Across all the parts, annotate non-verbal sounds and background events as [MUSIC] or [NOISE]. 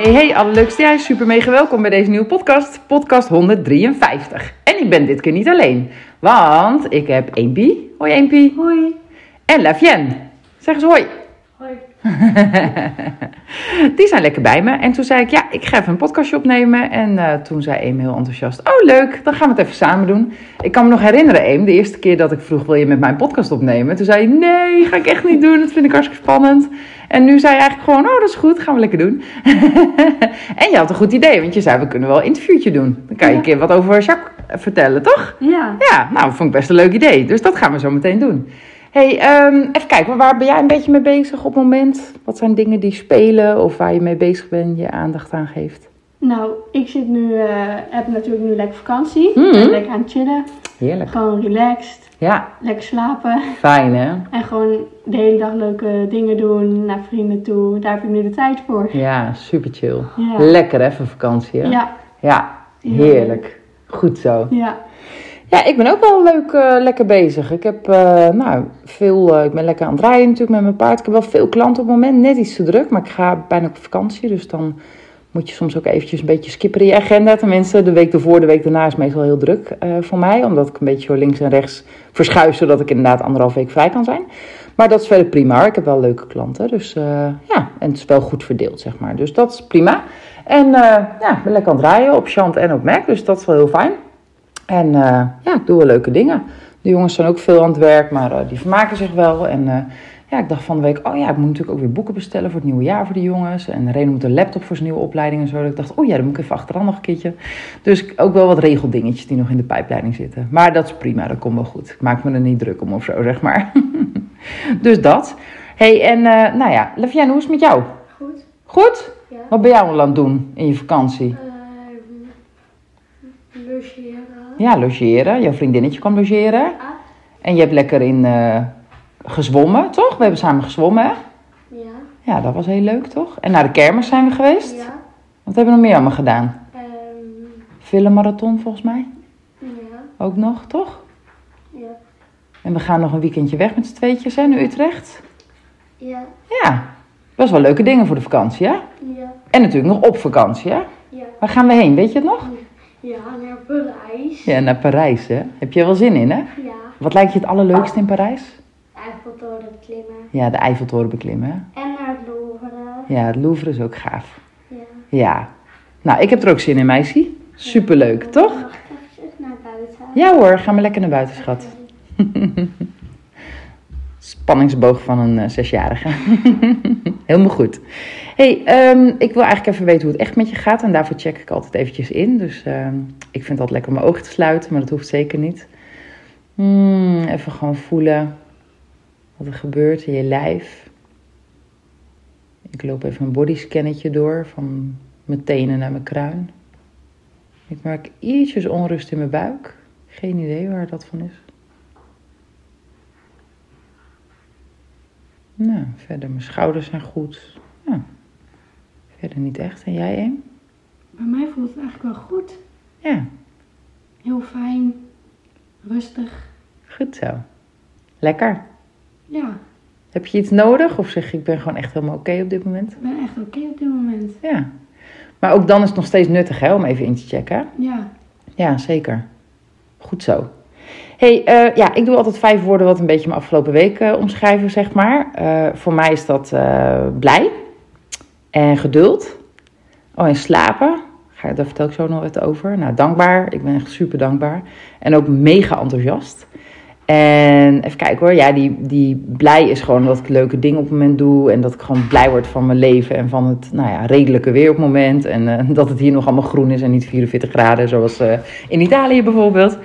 Hey, hey, allerleukste jij. Super mega welkom bij deze nieuwe podcast. Podcast 153. En ik ben dit keer niet alleen. Want ik heb Eempie. Hoi Eempie. Hoi. En Lavienne. Zeg eens hoi. Hoi. [LAUGHS] Die zijn lekker bij me. En toen zei ik, ja, ik ga even een podcastje opnemen. En eh, toen zei Eem heel enthousiast, oh leuk, dan gaan we het even samen doen. Ik kan me nog herinneren, Eem, de eerste keer dat ik vroeg, wil je met mijn podcast opnemen? Toen zei je, nee, ga ik echt niet doen, dat vind ik hartstikke spannend. En nu zei je eigenlijk gewoon, oh dat is goed, gaan we lekker doen. [LAUGHS] en je had een goed idee, want je zei, we kunnen wel een interviewtje doen. Dan kan je een keer wat over Jacques vertellen, toch? Ja. Ja, nou, vond ik best een leuk idee. Dus dat gaan we zo meteen doen. Hey, ehm, even kijken, waar ben jij een beetje mee bezig op het moment? Wat zijn dingen die spelen of waar je mee bezig bent, je aandacht aan geeft? Nou, ik zit nu, eh, heb natuurlijk nu lekker vakantie. Ben lekker aan het chillen. Heerlijk. Gewoon relaxed. Ja, Lekker slapen. fijn hè? En gewoon de hele dag leuke dingen doen. Naar vrienden toe. Daar heb ik nu de tijd voor. Ja, super chill. Ja. Lekker voor vakantie hè? Ja. Ja, heerlijk. Goed zo. Ja. Ja, ik ben ook wel leuk, eh, lekker bezig. Ik heb, eh, nou, veel, eh, ik ben lekker aan het rijden natuurlijk met mijn paard. Ik heb wel veel klanten op het moment, net iets te druk, maar ik ga bijna op vakantie. Dus dan moet je soms ook eventjes een beetje skippen in je agenda. Tenminste, de week ervoor, de week daarna is meestal heel druk voor mij. Omdat ik een beetje zo links en rechts verschuif, zodat ik inderdaad anderhalf week vrij kan zijn. Maar dat is verder prima. Ik heb wel leuke klanten. Dus ja, en het is wel goed verdeeld, zeg maar. Dus dat is prima. En ja, ik ben lekker aan het rijden op Chant en op Mac. Dus dat is wel heel fijn. En eh, ja, ik doe wel leuke dingen. De jongens zijn ook veel aan het werk, maar eh, die vermaken zich wel. En eh, ja, ik dacht van de week, oh ja, ik moet natuurlijk ook weer boeken bestellen voor het nieuwe jaar voor de jongens. En Reno moet een laptop voor zijn nieuwe opleiding en zo. Dus ik dacht, oh ja, dan moet ik even achteraan nog een keertje. Dus ook wel wat regeldingetjes die nog in de pijpleiding zitten. Maar dat is prima, dat komt wel goed. Ik maak me er niet druk om of zo, zeg maar. [LAUGHS] dus dat. hey, en nou ja, Lavienne, hoe is het met jou? Goed. Goed? Ja. Wat ben jij al aan het doen in je vakantie? logeren. Ja, logeren. Jouw vriendinnetje kwam logeren. Ah. En je hebt lekker in eh, gezwommen, toch? We hebben samen gezwommen, hè? Ja. Ja, dat was heel leuk, toch? En naar de kermis zijn we geweest. Ja. Wat hebben we nog meer allemaal gedaan? Ehm, Filmmarathon, volgens mij. ja. Ook nog, toch? Ja. En we gaan nog een weekendje weg met z'n tweetjes, hè, naar Utrecht. Ja. Ja, best wel leuke dingen voor de vakantie, hè? Ja. En natuurlijk nog op vakantie, hè? Ja. Waar gaan we heen, weet je het nog? Ja, naar Parijs. Ja, naar Parijs, hè? Heb je er wel zin in, hè? Ja. Wat lijkt je het allerleukste in Parijs? Eiffeltoren klimmen. Ja, de Eiffeltoren beklimmen? En naar het Louvre. Ja, het Louvre is ook gaaf. Ja. Ja. Nou, ik heb er ook zin in, meisje. Superleuk, toch? Mag ik eventjes naar buiten? Ja hoor, ga maar lekker naar buiten, schat. [LAUGHS] Spanningsboog van een eh, zesjarige. [LAUGHS] Helemaal goed. hey, ehm, ik wil eigenlijk even weten hoe het echt met je gaat. En daarvoor check ik altijd eventjes in. Dus ehm, ik vind altijd lekker om mijn ogen te sluiten, maar dat hoeft zeker niet. Hmm, even gewoon voelen wat er gebeurt in je lijf. Ik loop even een bodyscannetje door van mijn tenen naar mijn kruin. Ik merk ietsjes onrust in mijn buik. Geen idee waar dat van is. Nou, verder, mijn schouders zijn goed. Nou, verder niet echt. En jij, een? Bij mij voelt het eigenlijk wel goed. Ja, Heel fijn. Rustig. goed zo. Lekker. Ja, Heb je iets nodig? Of zeg je, ik ben gewoon echt helemaal oké op dit moment? ik ben echt oké op dit moment. Ja. Maar ook dan is het nog steeds nuttig, hè, om even in te checken. Ja. Ja, zeker. Goed zo. Hey, eh, ja, ik doe altijd vijf woorden wat een beetje mijn afgelopen week eh, omschrijven, zeg maar. Eh, voor mij is dat blij en geduld. Oh, en slapen. Daar vertel ik zo nog wat over. Nou, dankbaar. Ik ben echt super dankbaar. En ook mega enthousiast. En even kijken hoor. Ja, die, die blij is gewoon dat ik leuke dingen op het moment doe. En dat ik gewoon blij word van mijn leven. En van het nou ja, redelijke weer op het moment. En [LAUGHS] dat het hier nog allemaal groen is en niet 44 graden. Zoals in Italië bijvoorbeeld.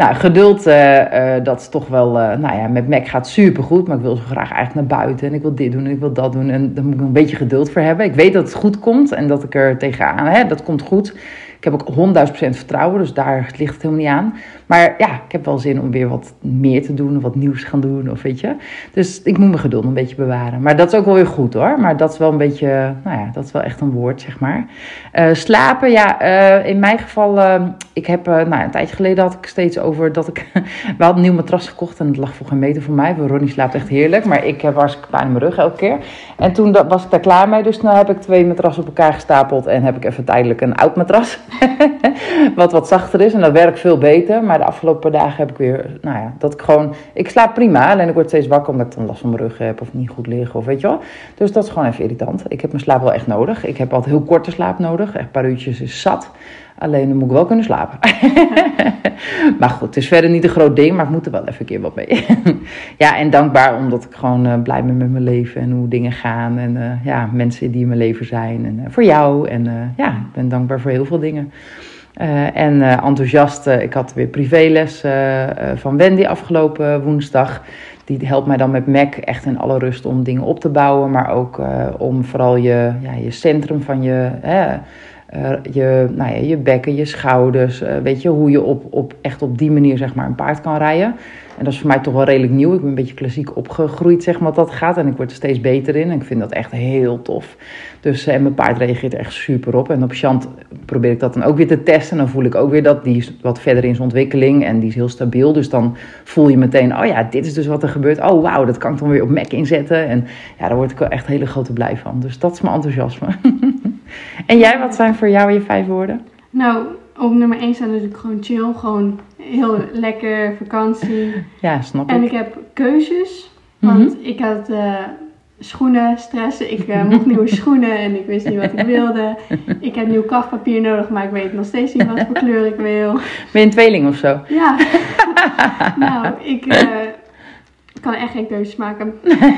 Nou, geduld, eh, eh, dat is toch wel... eh, nou ja, met Mac gaat super goed. Maar ik wil zo graag eigenlijk naar buiten. En ik wil dit doen en ik wil dat doen. En daar moet ik een beetje geduld voor hebben. Ik weet dat het goed komt. En dat ik er tegenaan... Hè, dat komt goed. Ik heb ook 100% vertrouwen, dus daar ligt het helemaal niet aan. Maar ja, ik heb wel zin om weer wat meer te doen, wat nieuws gaan doen, of weet je. Dus ik moet mijn geduld een beetje bewaren. Maar dat is ook wel weer goed hoor. Maar dat is wel een beetje, nou ja, dat is wel echt een woord, zeg maar. Uh, slapen, ja, uh, in mijn geval, uh, ik heb, nou, een tijdje geleden had ik steeds over dat ik, [LAUGHS] we hadden een nieuw matras gekocht en het lag voor geen meter voor mij. Ronnie slaapt echt heerlijk, maar ik heb hartstikke pijn in mijn rug elke keer. En toen was ik daar klaar mee, dus nu heb ik twee matrassen op elkaar gestapeld en heb ik even tijdelijk een oud matras. [LAUGHS] wat wat zachter is en dat werkt veel beter. Maar de afgelopen dagen heb ik weer, nou ja, dat ik gewoon, ik slaap prima, alleen ik word steeds wakker omdat ik dan last van mijn rug heb of niet goed liggen of weet je wel. Dus dat is gewoon even irritant. Ik heb mijn slaap wel echt nodig. Ik heb altijd heel korte slaap nodig, echt een paar uurtjes is zat. Alleen dan moet ik wel kunnen slapen. [LAUGHS] maar goed, het is verder niet een groot ding, maar ik moet er wel even een keer wat mee. [LAUGHS] ja, en dankbaar omdat ik gewoon uh, blij ben met mijn leven en hoe dingen gaan. En uh, ja, mensen die in mijn leven zijn. En uh, voor jou. En ja, ik ben dankbaar voor heel veel dingen. En enthousiast, ik had weer privéles van Wendy afgelopen woensdag. Die helpt mij dan met Mac echt in alle rust om dingen op te bouwen. Maar ook om vooral je, ja, je centrum van je uh, je, nou ja, je bekken, je schouders. Uh, weet je, hoe je op, op, echt op die manier zeg maar, een paard kan rijden. En dat is voor mij toch wel redelijk nieuw. Ik ben een beetje klassiek opgegroeid, zeg maar, wat dat gaat. En ik word er steeds beter in. En ik vind dat echt heel tof. Dus, eh, en mijn paard reageert er echt super op. En op Chant probeer ik dat dan ook weer te testen. En dan voel ik ook weer dat die is wat verder in zijn ontwikkeling. En die is heel stabiel. Dus dan voel je meteen, oh ja, dit is dus wat er gebeurt. Oh wauw, dat kan ik dan weer op Mac inzetten. En ja, daar word ik wel echt hele grote blij van. Dus dat is mijn enthousiasme. [LAUGHS] en jij, wat zijn voor jou je vijf woorden? Nou, op nummer 1 staat natuurlijk gewoon chill. Gewoon heel lekker vakantie. Ja, snap ik. En ik heb keuzes. Want mm -hmm. ik had uh, schoenen stressen. Ik uh, mocht nieuwe [LAUGHS] schoenen en ik wist niet wat ik wilde. Ik heb nieuw kafpapier nodig, maar ik weet nog steeds niet wat voor kleur ik wil. Ben je een tweeling of zo? Ja. [LAUGHS] nou, ik... Uh, kan echt geen keuzes maken.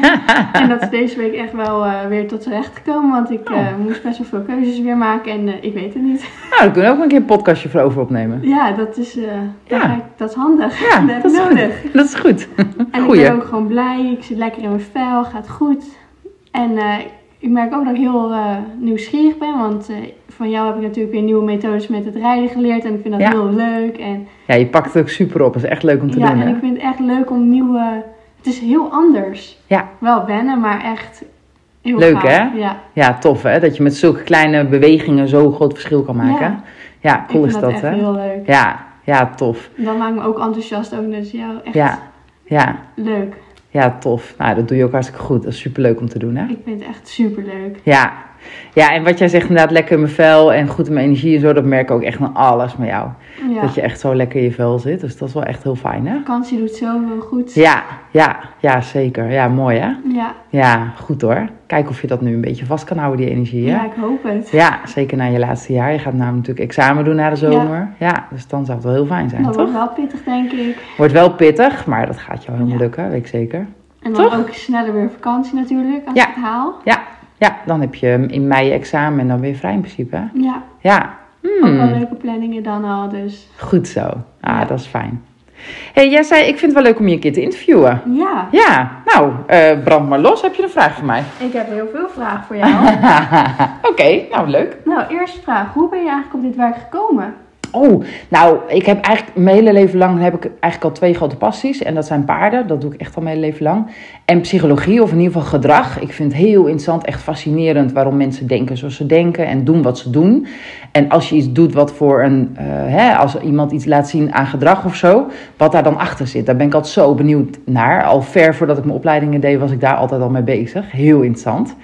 [LAUGHS] en dat is deze week echt wel uh, weer tot z'n recht gekomen. Want ik uh, oh. moest best wel veel keuzes weer maken en uh, ik weet het niet. Nou, dan kunnen we ook een keer een podcastje voor over opnemen. Ja, dat is, ja. ik, dat is handig. Ja, [LAUGHS] dat, is nodig. Goed. Dat is goed. en Goeie. ik ben ook gewoon blij. Ik zit lekker in mijn vel, gaat goed. En ik merk ook dat ik heel nieuwsgierig ben. Want van jou heb ik natuurlijk weer nieuwe methodes met het rijden geleerd. En ik vind dat Ja. heel leuk. En, Ja, je pakt het ook super op. Dat is echt leuk om te ja, doen. en hè? ik vind het echt leuk om nieuwe... Het is heel anders. Ja. Wel wennen, maar echt heel Leuk, gaaf. hè? Ja. Ja, tof hè? Dat je met zulke kleine bewegingen zo'n groot verschil kan maken. Ja. Ja, cool is dat, echt hè? heel leuk. Ja, ja, tof. Dat maakt me ook enthousiast ook. Dus ja, echt Ja, ja, leuk. ja, tof. Nou, dat doe je ook hartstikke goed. Dat is super leuk om te doen, hè? Ik vind het echt super leuk. Ja. Ja, en wat jij zegt inderdaad, lekker in mijn vel en goed in mijn energie en zo, dat merk ik ook echt aan alles met jou. Ja. Dat je echt zo lekker in je vel zit. Dus dat is wel echt heel fijn, hè? Vakantie doet zoveel goed. Ja, ja, ja, zeker. Ja, mooi, hè? Ja, Ja, goed hoor. Kijk of je dat nu een beetje vast kan houden, die energie, hè? ja, ik hoop het. Ja, zeker na je laatste jaar. Je gaat namelijk natuurlijk examen doen na de zomer. Ja, dus dan zou het wel heel fijn zijn, dat toch? wordt wel pittig, denk ik. Wordt wel pittig, maar dat gaat jou helemaal Ja. lukken, weet ik zeker. En dan Toch? ook sneller weer vakantie natuurlijk, als Ja. ik het haal. Ja, ja, dan heb je in mei examen en dan weer vrij in principe. hè? Ja, Ja, ook wel Hmm, leuke planningen dan al, dus goed zo. Ah, Ja. dat is fijn. hey, jij zei, ik vind het wel leuk om je een keer te interviewen. ja. Ja, nou, eh, brand maar los. Heb je een vraag voor mij? Ik heb heel veel vragen voor jou. [LAUGHS] Oké, nou leuk. nou, eerste vraag. Hoe ben je eigenlijk op dit werk gekomen? Oh, nou, ik heb eigenlijk mijn hele leven lang heb ik eigenlijk al twee grote passies. En dat zijn paarden, dat doe ik echt al mijn hele leven lang. En psychologie, of in ieder geval gedrag. Ik vind het heel interessant, echt fascinerend waarom mensen denken zoals ze denken en doen wat ze doen. En als je iets doet wat voor een, eh, hè, als iemand iets laat zien aan gedrag of zo, wat daar dan achter zit. Daar ben ik altijd zo benieuwd naar. Al ver voordat ik mijn opleidingen deed, was ik daar altijd al mee bezig. Heel interessant.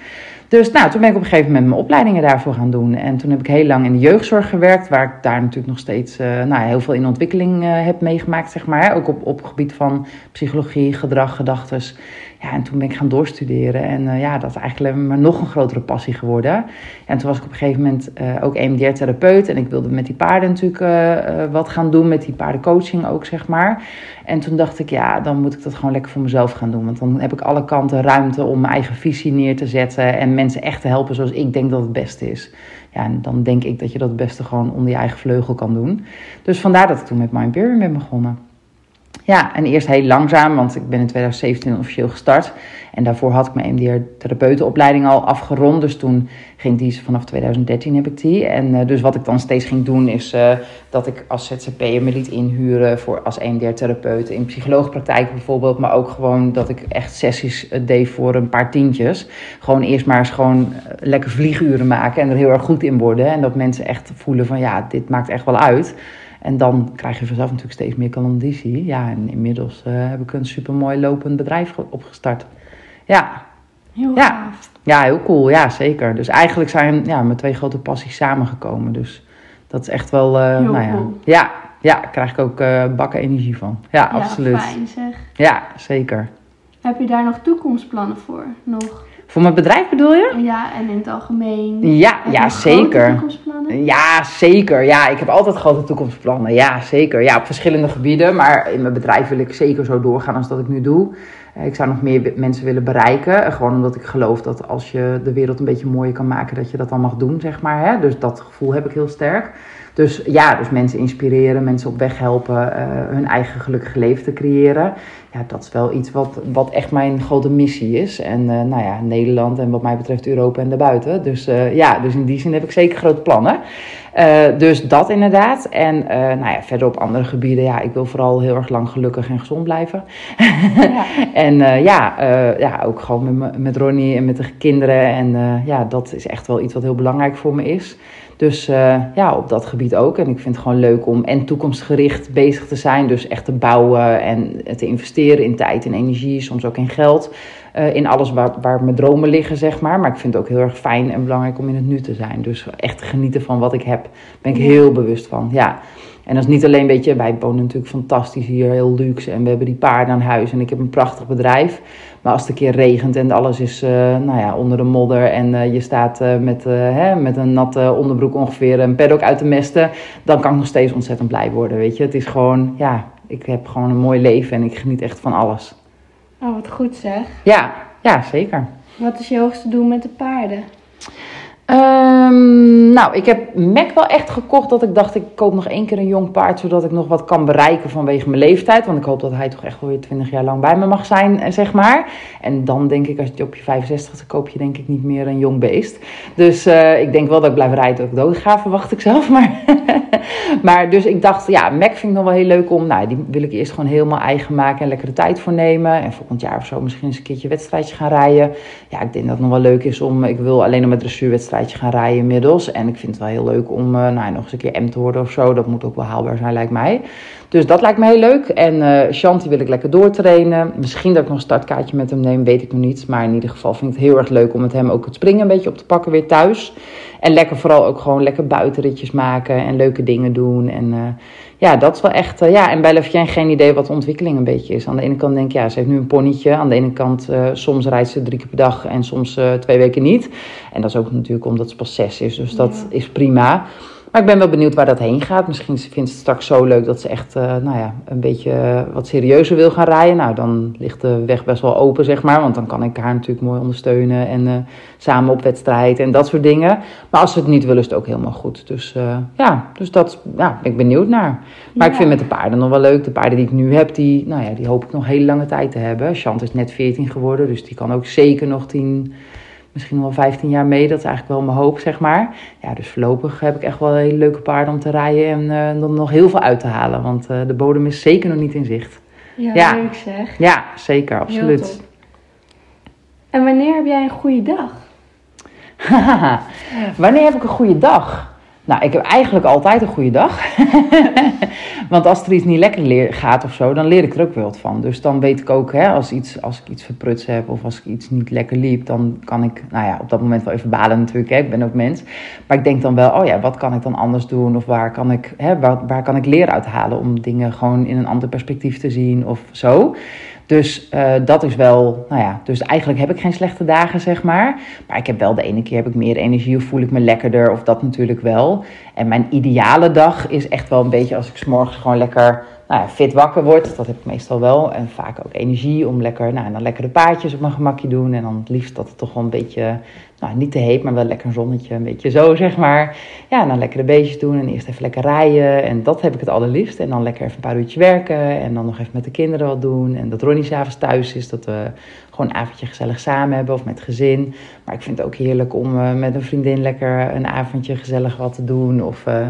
Dus nou, toen ben ik op een gegeven moment mijn opleidingen daarvoor gaan doen. En toen heb ik heel lang in de jeugdzorg gewerkt, waar ik daar natuurlijk nog steeds eh, nou, heel veel in ontwikkeling eh, heb meegemaakt, zeg maar. Ook op, op gebied van psychologie, gedrag, gedachtes. Ja, en toen ben ik gaan doorstuderen. En eh, ja, dat is eigenlijk maar nog een grotere passie geworden. En toen was ik op een gegeven moment eh, ook EMDR-therapeut. En ik wilde met die paarden natuurlijk eh, wat gaan doen, met die paardencoaching ook, zeg maar. En toen dacht ik, ja, dan moet ik dat gewoon lekker voor mezelf gaan doen. Want dan heb ik alle kanten ruimte om mijn eigen visie neer te zetten. En mensen echt te helpen zoals ik denk dat het beste is. Ja, en dan denk ik dat je dat het beste gewoon onder je eigen vleugel kan doen. Dus vandaar dat ik toen met Mindpeer ben begonnen. Ja, en eerst heel langzaam, want ik ben in 2017 officieel gestart. En daarvoor had ik mijn MDR-therapeutenopleiding al afgerond. Dus toen ging die, vanaf 2013 heb ik die. En uh, dus wat ik dan steeds ging doen, is uh, dat ik als ZZP'er me liet inhuren voor als MDR-therapeut. In psycholoogpraktijk bijvoorbeeld, maar ook gewoon dat ik echt sessies uh, deed voor een paar tientjes. Gewoon eerst maar eens gewoon lekker vlieguren maken en er heel erg goed in worden. En dat mensen echt voelen van ja, dit maakt echt wel uit. En dan krijg je vanzelf natuurlijk steeds meer klandizie. Ja, en inmiddels uh, heb ik een supermooi lopend bedrijf opgestart. Ja. Heel ja. gaaf. Ja, heel cool. Ja, zeker. Dus eigenlijk zijn ja, mijn twee grote passies samengekomen. Dus dat is echt wel... Uh, Heel nou ja. cool. ja, ja, daar krijg ik ook uh, bakken energie van. Ja, Ja, absoluut. fijn zeg. Ja, zeker. Heb je daar nog toekomstplannen voor? Nog? Voor mijn bedrijf bedoel je? Ja, en in het algemeen? Ja, ja zeker. Ja, zeker. Ja, ik heb altijd grote toekomstplannen. Ja, zeker. Ja, op verschillende gebieden. Maar in mijn bedrijf wil ik zeker zo doorgaan als dat ik nu doe. Eh, Ik zou nog meer mensen willen bereiken. Eh, Gewoon omdat ik geloof dat als je de wereld een beetje mooier kan maken, dat je dat dan mag doen, zeg maar. Hè? Dus dat gevoel heb ik heel sterk. Dus ja, dus mensen inspireren, mensen op weg helpen, eh, hun eigen gelukkige leven te creëren. Ja, dat is wel iets wat, wat echt mijn grote missie is. En eh, nou ja, Nederland en wat mij betreft Europa en daarbuiten. Dus eh, ja, dus in die zin heb ik zeker grote plannen. Eh, dus dat inderdaad. En nou ja, verder op andere gebieden, ja, ik wil vooral heel erg lang gelukkig en gezond blijven. Ja. [LAUGHS] En ja, ja, ook gewoon met, me- met Ronnie en met de kinderen. En ja, dat is echt wel iets wat heel belangrijk voor me is. Dus ja, op dat gebied ook. En ik vind het gewoon leuk om en toekomstgericht bezig te zijn. Dus echt te bouwen en te investeren in tijd en energie, soms ook in geld. Eh, in alles waar, waar mijn dromen liggen, zeg maar. Maar ik vind het ook heel erg fijn en belangrijk om in het nu te zijn. Dus echt te genieten van wat ik heb, ben ik heel bewust van. Ja. En dat is niet alleen, weet je, wij wonen natuurlijk fantastisch hier, heel luxe. En we hebben die paarden aan huis en ik heb een prachtig bedrijf. Maar als het een keer regent en alles is eh, nou ja, onder de modder en eh, je staat met, hè, met een natte onderbroek ongeveer een paddock uit de mesten, dan kan ik nog steeds ontzettend blij worden, weet je. Het is gewoon, ja, ik heb gewoon een mooi leven en ik geniet echt van alles. Oh, wat goed zeg. Ja, ja, zeker. Wat is je hoogste doel met de paarden? Ehm, nou, ik heb Mac wel echt gekocht dat ik dacht, ik koop nog één keer een jong paard, zodat ik nog wat kan bereiken vanwege mijn leeftijd. Want ik hoop dat hij toch echt wel weer 20 jaar lang bij me mag zijn, eh, zeg maar. En dan denk ik, als je op je 65 koop je denk ik niet meer een jong beest. Dus eh, ik denk wel dat ik blijf rijden tot ik dood ga, verwacht ik zelf. [LAUGHS] Maar, maar dus ik dacht, ja, Mac vind ik nog wel heel leuk om. Nou, die wil ik eerst gewoon helemaal eigen maken en lekker de tijd voor nemen. En volgend jaar of zo misschien eens een keertje wedstrijdje gaan rijden. Ja, ik denk dat het nog wel leuk is om. Ik wil alleen nog met gaan rijden inmiddels. En ik vind het wel heel leuk om eh, nou, nog eens een keer M te worden of zo. Dat moet ook wel haalbaar zijn, lijkt mij. Dus dat lijkt me heel leuk. En eh Shanti wil ik lekker doortrainen. Misschien dat ik nog een startkaartje met hem neem, weet ik nog niet. Maar in ieder geval vind ik het heel erg leuk om met hem ook het springen een beetje op te pakken weer thuis. En lekker vooral ook gewoon lekker buitenritjes maken en leuke dingen doen. En eh, ja, dat is wel echt... eh, ja, en bij Lefien geen idee wat de ontwikkeling een beetje is. Aan de ene kant denk ik, ja, ze heeft nu een ponnetje. Aan de ene kant, soms rijdt ze drie keer per dag en soms twee weken niet. En dat is ook natuurlijk omdat ze pas zes is. Dus dat Ja. is prima. Maar ik ben wel benieuwd waar dat heen gaat. Misschien vindt ze het straks zo leuk dat ze echt eh, nou ja, een beetje wat serieuzer wil gaan rijden. Nou, dan ligt de weg best wel open, zeg maar. Want dan kan ik haar natuurlijk mooi ondersteunen en eh, samen op wedstrijd en dat soort dingen. Maar als ze het niet wil, is het ook helemaal goed. Dus eh, ja, dus dat ja, ben ik benieuwd naar. Maar ik vind met de paarden nog wel leuk. De paarden die ik nu heb, die, nou ja, die hoop ik nog hele lange tijd te hebben. Chant is net 14 geworden, dus die kan ook zeker nog 10, misschien wel 15 jaar mee. Dat is eigenlijk wel mijn hoop, zeg maar. Ja, dus voorlopig heb ik echt wel hele leuke paarden om te rijden en eh, dan nog heel veel uit te halen. Want eh, de bodem is zeker nog niet in zicht. Ja, Ja. leuk zeg. Ja, zeker, absoluut. En wanneer heb jij een goede dag? [LAUGHS] Wanneer heb ik een goede dag? Nou, ik heb eigenlijk altijd een goede dag. [LAUGHS] Want als er iets niet lekker gaat of zo, dan leer ik er ook wel wat van. Dus dan weet ik ook, hè, als, iets, als ik iets verprutst heb of als ik iets niet lekker liep, dan kan ik, nou ja, op dat moment wel even balen natuurlijk. Hè, ik ben ook mens. Maar ik denk dan wel, oh ja, wat kan ik dan anders doen? Of waar kan ik, hè, waar, waar kan ik leren uithalen om dingen gewoon in een ander perspectief te zien of zo? Dus eh, dat is wel, nou ja, dus eigenlijk heb ik geen slechte dagen, zeg maar. Maar ik heb wel de ene keer heb ik meer energie of voel ik me lekkerder of dat natuurlijk wel. En mijn ideale dag is echt wel een beetje als ik morgens gewoon lekker nou ja, fit wakker word. Dat heb ik meestal wel. En vaak ook energie om lekker, nou, en dan lekker de paardjes op mijn gemakje doen. En dan het liefst dat het toch wel een beetje nou, niet te heet, maar wel lekker een zonnetje, een beetje zo [LAUGHS] zeg maar. Ja, dan lekker de beestjes doen en eerst even lekker rijden. En dat heb ik het allerliefst. En dan lekker even een paar uurtjes werken en dan nog even met de kinderen wat doen. En dat Ronnie s'avonds thuis is, dat we gewoon een avondje gezellig samen hebben of met gezin. Maar ik vind het ook heerlijk om uh, met een vriendin lekker een avondje gezellig wat te doen. Of, uh,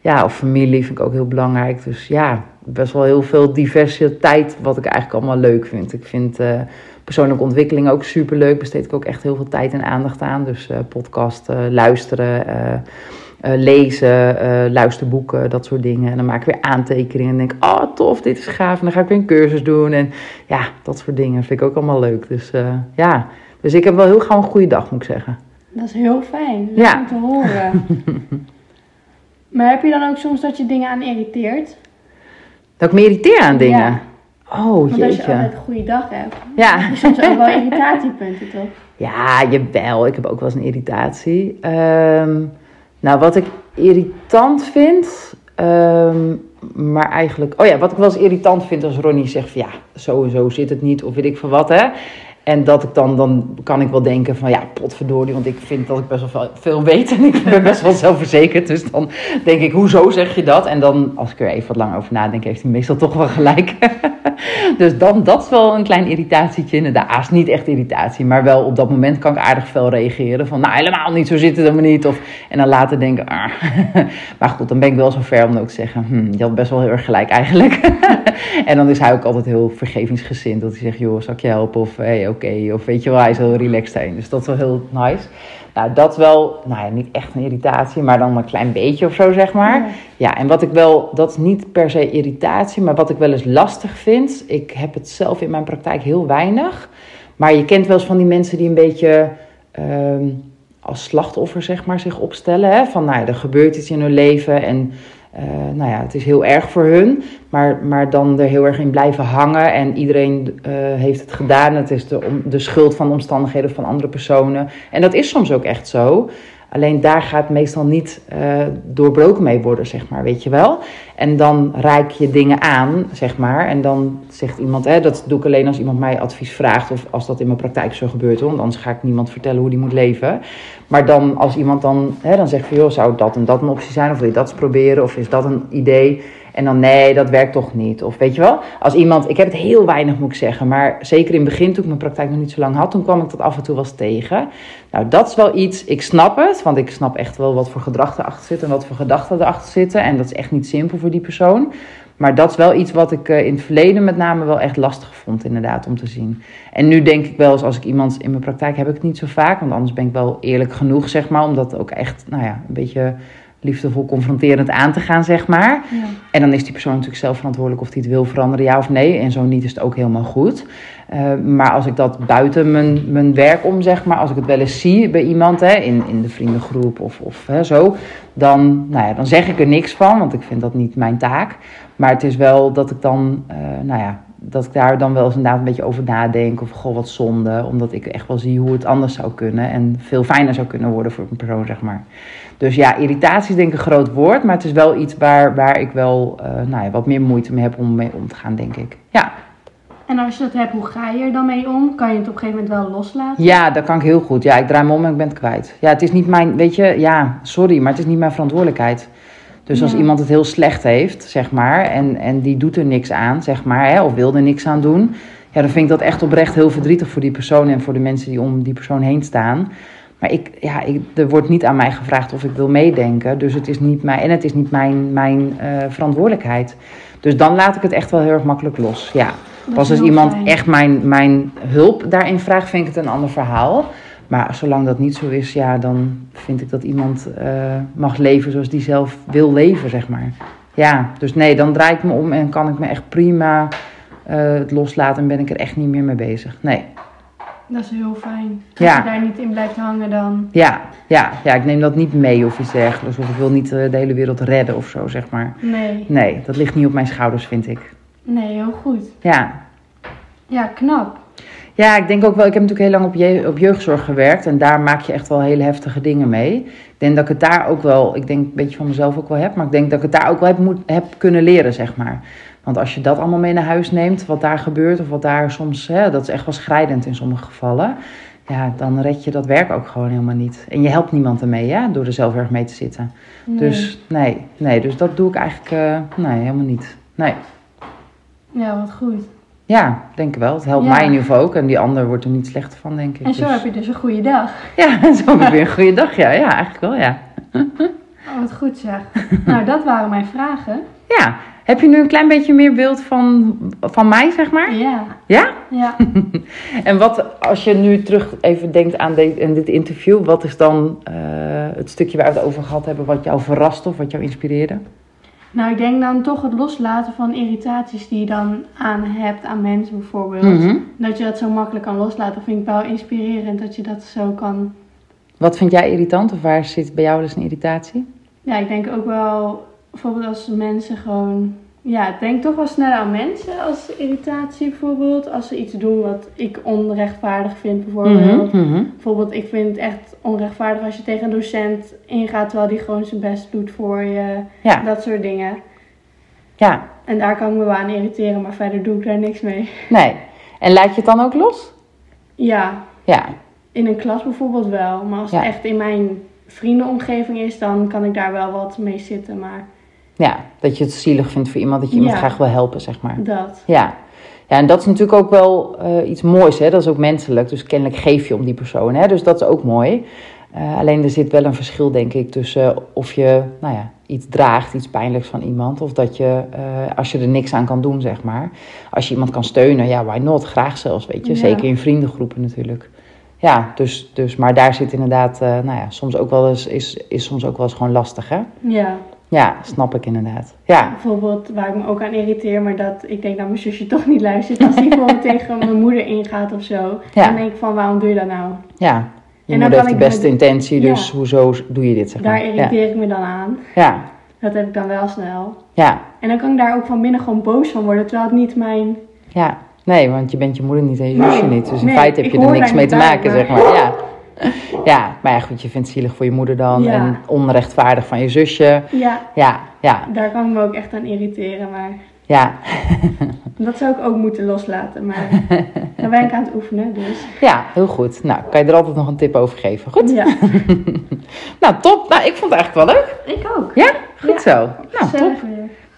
ja, of familie vind ik ook heel belangrijk. Dus ja, best wel heel veel diversiteit wat ik eigenlijk allemaal leuk vind. Ik vind... Uh, persoonlijke ontwikkeling ook super leuk. Besteed ik ook echt heel veel tijd en aandacht aan. Dus uh, podcast, uh, luisteren, uh, lezen, luisterboeken, dat soort dingen. En dan maak ik weer aantekeningen en denk, oh tof, dit is gaaf. En dan ga ik weer een cursus doen. En ja, dat soort dingen vind ik ook allemaal leuk. Dus ja, dus ik heb wel heel gauw een goede dag, moet ik zeggen. Dat is heel fijn. Leuk ja. om te horen. [LAUGHS] maar heb je dan ook soms dat je dingen aan irriteert? Dat ik me irriteer aan dingen? Ja. Oh, Want als je altijd een goede dag hebt, ja. heb je soms ook wel [LAUGHS] irritatiepunten, toch? Ja, jawel. Ik heb ook wel eens een irritatie. Um, nou, wat ik irritant vind, um, maar eigenlijk... Oh ja, wat ik wel eens irritant vind als Ronnie zegt van ja, zo en zo zit het niet, of weet ik veel wat, hè. En dat ik dan, dan kan ik wel denken van ja, potverdorie, want ik vind dat ik best wel veel weet en ik ben best wel zelfverzekerd. Dus dan denk ik, hoezo zeg je dat? En dan, als ik er even wat lang over nadenk, heeft hij meestal toch wel gelijk. [LAUGHS] dus dan, dat is wel een klein irritatietje. Inderdaad, niet echt irritatie, maar wel op dat moment kan ik aardig fel reageren. Van nou, helemaal niet, zo zit het helemaal niet. Of, en dan later denken, ah. [LAUGHS] maar goed, dan ben ik wel zo ver om ook te zeggen, hm, je had best wel heel erg gelijk eigenlijk. [LAUGHS] [LAUGHS] en dan is hij ook altijd heel vergevingsgezind. Dat hij zegt, joh, zal ik je helpen? Of hey, oké. Of weet je wel, hij is heel relaxed heen. Dus dat is wel heel nice. Nou, dat wel, nou ja, niet echt een irritatie, maar dan een klein beetje of zo, zeg maar. Ja. ja, en wat ik wel, dat is niet per se irritatie, maar wat ik wel eens lastig vind. Ik heb het zelf in mijn praktijk heel weinig. Maar je kent wel eens van die mensen die een beetje um, als slachtoffer, zeg maar, zich opstellen. Hè? Van, nou ja, er gebeurt iets in hun leven en uh, nou ja, het is heel erg voor hun, maar, maar dan er heel erg in blijven hangen. En iedereen uh, heeft het gedaan. Het is de, de schuld van de omstandigheden van andere personen. En dat is soms ook echt zo. Alleen daar gaat meestal niet uh, doorbroken mee worden, zeg maar, weet je wel. En dan reik je dingen aan, zeg maar. En dan zegt iemand, hè, dat doe ik alleen als iemand mij advies vraagt. Of als dat in mijn praktijk zo gebeurt, want anders ga ik niemand vertellen hoe die moet leven. Maar dan als iemand dan, hè, dan zegt van, joh, zou dat en dat een optie zijn? Of wil je dat eens proberen? Of is dat een idee? En dan nee, dat werkt toch niet. Of weet je wel, als iemand, ik heb het heel weinig moet ik zeggen, maar zeker in het begin toen ik mijn praktijk nog niet zo lang had, toen kwam ik dat af en toe wel eens tegen. Nou, dat is wel iets, ik snap het, want ik snap echt wel wat voor gedrag erachter zit en wat voor gedachten erachter zitten. En dat is echt niet simpel voor die persoon. Maar dat is wel iets wat ik in het verleden met name wel echt lastig vond, inderdaad, om te zien. En nu denk ik wel eens, als ik iemand in mijn praktijk heb ik het niet zo vaak, want anders ben ik wel eerlijk genoeg, zeg maar, omdat ook echt, nou ja, een beetje liefdevol confronterend aan te gaan, zeg maar. Ja. En dan is die persoon natuurlijk zelf verantwoordelijk of hij het wil veranderen, ja of nee. En zo niet is het ook helemaal goed. Uh, maar als ik dat buiten mijn, mijn werk om, zeg maar, als ik het wel eens zie bij iemand, hè, in, in de vriendengroep of, of hè, zo, dan, nou ja, dan zeg ik er niks van, want ik vind dat niet mijn taak. Maar het is wel dat ik dan, uh, nou ja, dat ik daar dan wel eens inderdaad een beetje over nadenk. Of goh, wat zonde. Omdat ik echt wel zie hoe het anders zou kunnen. En veel fijner zou kunnen worden voor een persoon, zeg maar. Dus ja, irritatie is denk ik een groot woord. Maar het is wel iets waar, waar ik wel uh, nou ja, wat meer moeite mee heb om mee om te gaan, denk ik. Ja. En als je dat hebt, hoe ga je er dan mee om? Kan je het op een gegeven moment wel loslaten? Ja, dat kan ik heel goed. Ja, ik draai me om en ik ben het kwijt. Ja, het is niet mijn, weet je, ja, sorry, maar het is niet mijn verantwoordelijkheid. Dus als iemand het heel slecht heeft, zeg maar, en, en die doet er niks aan, zeg maar, hè, of wil er niks aan doen, ja, dan vind ik dat echt oprecht heel verdrietig voor die persoon en voor de mensen die om die persoon heen staan. Maar ik, ja, ik, er wordt niet aan mij gevraagd of ik wil meedenken. Dus het is niet mijn, en het is niet mijn, mijn uh, verantwoordelijkheid. Dus dan laat ik het echt wel heel erg makkelijk los. Ja. Pas als iemand fijn. echt mijn, mijn hulp daarin vraagt, vind ik het een ander verhaal. Maar zolang dat niet zo is, ja, dan vind ik dat iemand uh, mag leven zoals die zelf wil leven, zeg maar. Ja, dus nee, dan draai ik me om en kan ik me echt prima uh, het loslaten en ben ik er echt niet meer mee bezig. Nee. Dat is heel fijn. Als ja. je daar niet in blijft hangen dan. Ja, ja, ja, ik neem dat niet mee of iets dergelijks. Of ik wil niet de hele wereld redden of zo, zeg maar. Nee. Nee, dat ligt niet op mijn schouders, vind ik. Nee, heel goed. Ja. Ja, knap. Ja, ik denk ook wel, ik heb natuurlijk heel lang op, je, op jeugdzorg gewerkt en daar maak je echt wel hele heftige dingen mee. Ik denk dat ik het daar ook wel, ik denk een beetje van mezelf ook wel heb, maar ik denk dat ik het daar ook wel heb, moet, heb kunnen leren, zeg maar. Want als je dat allemaal mee naar huis neemt, wat daar gebeurt of wat daar soms, hè, dat is echt wel schrijdend in sommige gevallen. ja, dan red je dat werk ook gewoon helemaal niet. En je helpt niemand ermee, ja, door er zelf erg mee te zitten. Nee. Dus nee, nee, dus dat doe ik eigenlijk eh, nee, helemaal niet. Nee. Ja, wat goed. Ja, denk ik wel. Het helpt Ja. mij in ieder geval ook. En die ander wordt er niet slechter van, denk ik. En zo Dus- heb je dus een goede dag. Ja, [LAUGHS] zo heb ik weer een goede dag. Ja, ja, eigenlijk wel, ja. Oh, wat goed zeg. nou, dat waren mijn vragen. Ja, heb je nu een klein beetje meer beeld van, van mij, zeg maar? Ja, Ja? ja. [LAUGHS] En wat, als je nu terug even denkt aan dit, aan dit interview, wat is dan eh, het stukje waar we het over gehad hebben, wat jou verrast of wat jou inspireerde? Nou, ik denk dan toch het loslaten van irritaties die je dan aan hebt aan mensen bijvoorbeeld. Mhm. Dat je dat zo makkelijk kan loslaten, vind ik wel inspirerend dat je dat zo kan. Wat vind jij irritant of waar zit bij jou dus een irritatie? Ja, ik denk ook wel, bijvoorbeeld als mensen gewoon. Ja, ik denk toch wel sneller aan mensen als irritatie bijvoorbeeld. Als ze iets doen wat ik onrechtvaardig vind bijvoorbeeld. Mhm, mhm. Bijvoorbeeld, ik vind het echt onrechtvaardig als je tegen een docent ingaat terwijl die gewoon zijn best doet voor je. Ja, Dat soort dingen. ja, En daar kan ik me wel aan irriteren, maar verder doe ik daar niks mee. nee. En laat je het dan ook los? Ja, Ja, in een klas bijvoorbeeld wel. Maar als Ja. het echt in mijn vriendenomgeving is, dan kan ik daar wel wat mee zitten. Maar ja, dat je het zielig vindt voor iemand, dat je iemand Ja. graag wil helpen, zeg maar. dat. Ja. ja, en dat is natuurlijk ook wel eh, iets moois, hè? dat is ook menselijk. Dus kennelijk geef je om die persoon, hè? dus dat is ook mooi. Eh, alleen er zit wel een verschil, denk ik, tussen of je nou ja, iets draagt, iets pijnlijks van iemand, of dat je, eh, als je er niks aan kan doen, zeg maar. Als je iemand kan steunen, ja, why not? Graag zelfs, weet je. Ja. Zeker in vriendengroepen natuurlijk. Ja, dus, dus, maar daar zit inderdaad, eh, nou ja, soms ook wel eens, is, is soms ook wel eens gewoon lastig, hè? Ja, Ja, snap ik inderdaad. Ja, bijvoorbeeld waar ik me ook aan irriteer, maar dat ik denk dat mijn zusje toch niet luistert. Als die gewoon [LAUGHS] tegen mijn moeder ingaat of zo. Ja. Dan denk ik van, waarom doe je dat nou? ja. Je En moeder heeft de beste intentie, dus Ja. hoezo doe je dit, zeg maar. Daar ja. irriteer ik me dan aan. Ja, Dat heb ik dan wel snel. ja, En dan kan ik daar ook van binnen gewoon boos van worden, terwijl het niet mijn... ja. Nee, want je bent je moeder niet en je Nee, zusje niet. Dus in nee, feite heb je er niks mee te maken, maar- zeg maar. Ja. Ja, maar ja, goed, je vindt het zielig voor je moeder dan. Ja. En onrechtvaardig van je zusje. Ja, Ja, ja, daar kan ik me ook echt aan irriteren, maar... ja. [LAUGHS] Dat zou ik ook moeten loslaten, maar [LAUGHS] daar ben ik aan het oefenen, dus... Ja, heel goed. Nou, kan je er altijd nog een tip over geven. Goed? Ja, [LAUGHS] Nou, top. Nou, ik vond het eigenlijk wel leuk. ik ook. Ja, goed Ja. zo. Nou, top.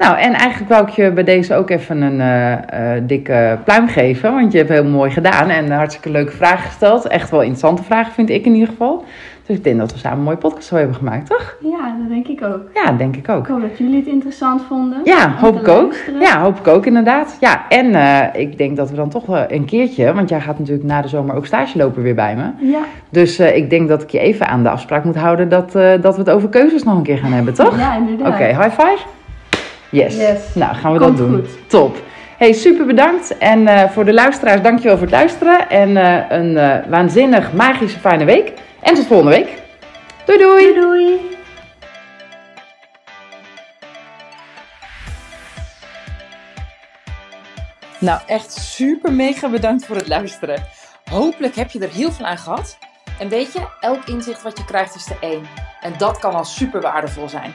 Nou, en eigenlijk wou ik je bij deze ook even een eh, eh, dikke pluim geven. Want je hebt heel mooi gedaan en hartstikke leuke vragen gesteld. Echt wel interessante vragen, vind ik in ieder geval. Dus ik denk dat we samen een mooie podcast zo hebben gemaakt, toch? Ja, dat denk ik ook. Ja, denk ik ook. Ik hoop dat jullie het interessant vonden. Ja, hoop ik ook. luisteren. Ja, hoop ik ook inderdaad. Ja, en eh, ik denk dat we dan toch wel een keertje, want jij gaat natuurlijk na de zomer ook stage lopen weer bij me. Ja, Dus ik denk dat ik je even aan de afspraak moet houden dat, dat we het over keuzes nog een keer gaan hebben, toch? ja inderdaad. Oké, high five. Yes. Yes. Nou, gaan we Komt dat doen. goed. Top. Hey, super bedankt. En eh, voor de luisteraars, dankjewel voor het luisteren. En eh, een eh, waanzinnig, magische, fijne week. En tot volgende week. Doei doei. Doei doei. Nou, echt super mega bedankt voor het luisteren. Hopelijk heb je er heel veel aan gehad. En weet je, elk inzicht wat je krijgt is de één. En dat kan al super waardevol zijn.